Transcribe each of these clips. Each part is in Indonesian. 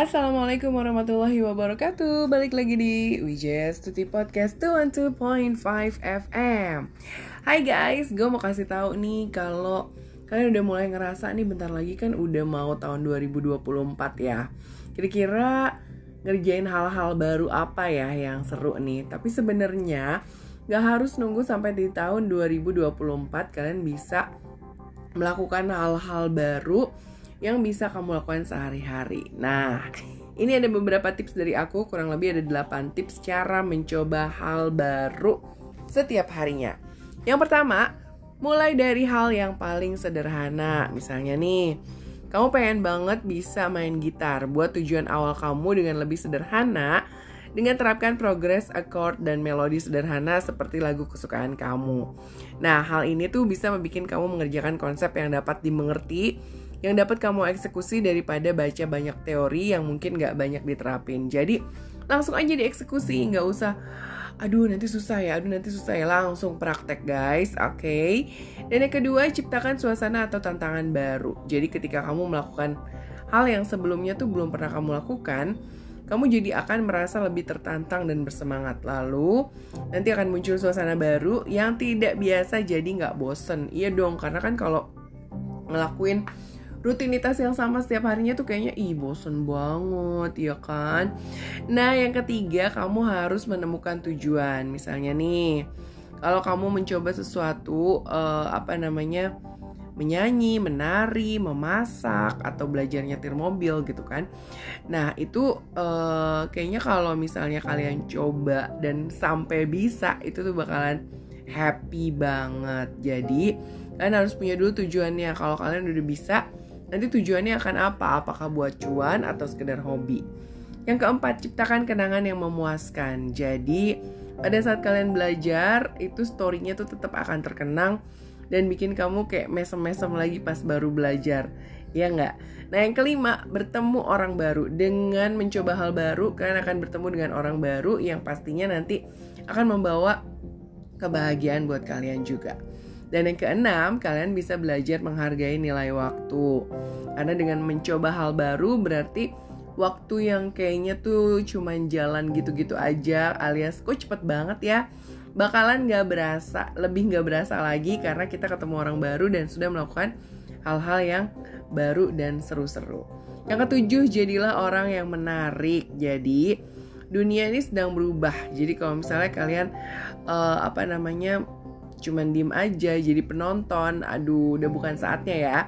Assalamualaikum warahmatullahi wabarakatuh. Balik lagi di Wijes Tuti Podcast 212.5 FM Hai guys, gue mau kasih tahu nih kalau kalian udah mulai ngerasa nih bentar lagi kan udah mau tahun 2024 ya. Kira-kira ngerjain hal-hal baru apa ya yang seru nih? Tapi sebenarnya gak harus nunggu sampai di tahun 2024 kalian bisa melakukan hal-hal baru yang bisa kamu lakukan sehari-hari. Nah, ini ada beberapa tips dari aku, kurang lebih ada 8 tips cara mencoba hal baru setiap harinya. Yang pertama, mulai dari hal yang paling sederhana. Misalnya nih, kamu pengen banget bisa main gitar. Buat tujuan awal kamu dengan lebih sederhana, dengan terapkan progres, chord, dan melodi sederhana seperti lagu kesukaan kamu. Nah, hal ini tuh bisa membuat kamu mengerjakan konsep yang dapat dimengerti yang dapat kamu eksekusi daripada baca banyak teori yang mungkin gak banyak diterapin. Jadi langsung aja dieksekusi, nggak usah aduh nanti susah ya, aduh nanti susah ya, langsung praktek guys, oke. Okay? Dan yang kedua, ciptakan suasana atau tantangan baru. Jadi ketika kamu melakukan hal yang sebelumnya tuh belum pernah kamu lakukan, kamu jadi akan merasa lebih tertantang dan bersemangat. Lalu nanti akan muncul suasana baru yang tidak biasa jadi nggak bosen. Iya dong, karena kan kalau ngelakuin rutinitas yang sama setiap harinya tuh kayaknya ih bosen banget ya kan nah yang ketiga kamu harus menemukan tujuan misalnya nih kalau kamu mencoba sesuatu uh, apa namanya menyanyi, menari, memasak atau belajar nyetir mobil gitu kan. Nah, itu uh, kayaknya kalau misalnya kalian coba dan sampai bisa itu tuh bakalan happy banget. Jadi, kalian harus punya dulu tujuannya. Kalau kalian udah bisa, Nanti tujuannya akan apa? Apakah buat cuan atau sekedar hobi? Yang keempat, ciptakan kenangan yang memuaskan. Jadi, pada saat kalian belajar, itu story-nya tuh tetap akan terkenang dan bikin kamu kayak mesem-mesem lagi pas baru belajar. Ya nggak? Nah yang kelima, bertemu orang baru. Dengan mencoba hal baru, kalian akan bertemu dengan orang baru yang pastinya nanti akan membawa kebahagiaan buat kalian juga. Dan yang keenam, kalian bisa belajar menghargai nilai waktu. Karena dengan mencoba hal baru berarti waktu yang kayaknya tuh cuman jalan gitu-gitu aja alias kok cepet banget ya bakalan gak berasa lebih gak berasa lagi karena kita ketemu orang baru dan sudah melakukan hal-hal yang baru dan seru-seru. Yang ketujuh jadilah orang yang menarik. Jadi dunia ini sedang berubah. Jadi kalau misalnya kalian uh, apa namanya cuman diem aja jadi penonton. Aduh udah bukan saatnya ya.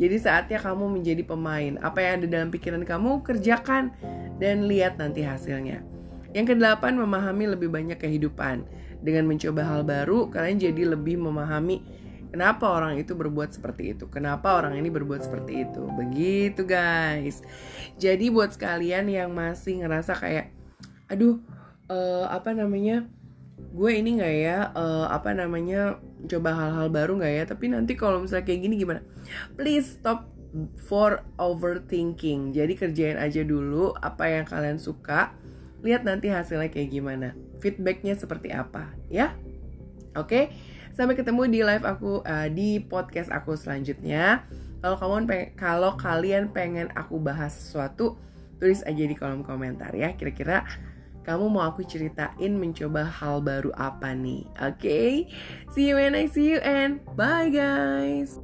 Jadi saatnya kamu menjadi pemain. Apa yang ada dalam pikiran kamu kerjakan dan lihat nanti hasilnya. Yang kedelapan memahami lebih banyak kehidupan. Dengan mencoba hal baru kalian jadi lebih memahami kenapa orang itu berbuat seperti itu. Kenapa orang ini berbuat seperti itu. Begitu guys. Jadi buat sekalian yang masih ngerasa kayak aduh uh, apa namanya gue ini nggak ya uh, apa namanya coba hal-hal baru nggak ya? Tapi nanti kalau misalnya kayak gini gimana? Please stop for overthinking. Jadi kerjain aja dulu apa yang kalian suka. Lihat nanti hasilnya kayak gimana. Feedbacknya seperti apa ya? Oke? Okay? sampai ketemu di live aku uh, di podcast aku selanjutnya. Kalau kamu kalau kalian pengen aku bahas sesuatu tulis aja di kolom komentar ya kira-kira kamu mau aku ceritain mencoba hal baru apa nih? Oke, okay? see you when I see you and bye guys.